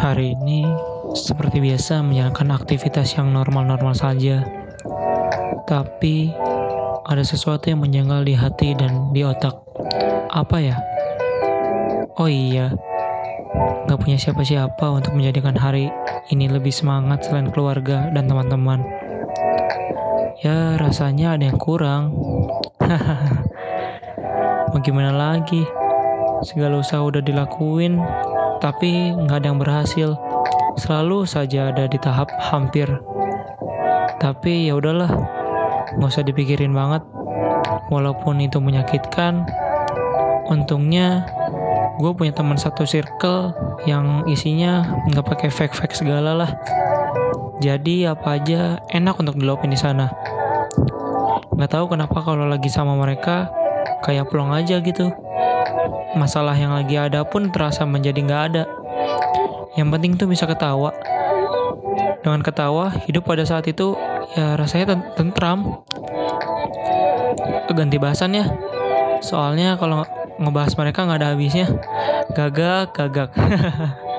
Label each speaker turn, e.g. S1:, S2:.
S1: Hari ini seperti biasa menjalankan aktivitas yang normal-normal saja. Tapi ada sesuatu yang menjanggal di hati dan di otak. Apa ya? Oh iya, gak punya siapa-siapa untuk menjadikan hari ini lebih semangat selain keluarga dan teman-teman. Ya rasanya ada yang kurang. Mau gimana lagi? Segala usaha udah dilakuin, tapi nggak ada yang berhasil. Selalu saja ada di tahap hampir. Tapi ya udahlah, nggak usah dipikirin banget. Walaupun itu menyakitkan, untungnya gue punya teman satu circle yang isinya nggak pakai fake fake segala lah. Jadi apa aja enak untuk diluapin di sana. Nggak tahu kenapa kalau lagi sama mereka kayak plong aja gitu. Masalah yang lagi ada pun terasa menjadi nggak ada. Yang penting tuh bisa ketawa. Dengan ketawa, hidup pada saat itu ya rasanya ten- tentram. Ganti bahasan ya. Soalnya kalau ngebahas mereka nggak ada habisnya. Gagak, gagak.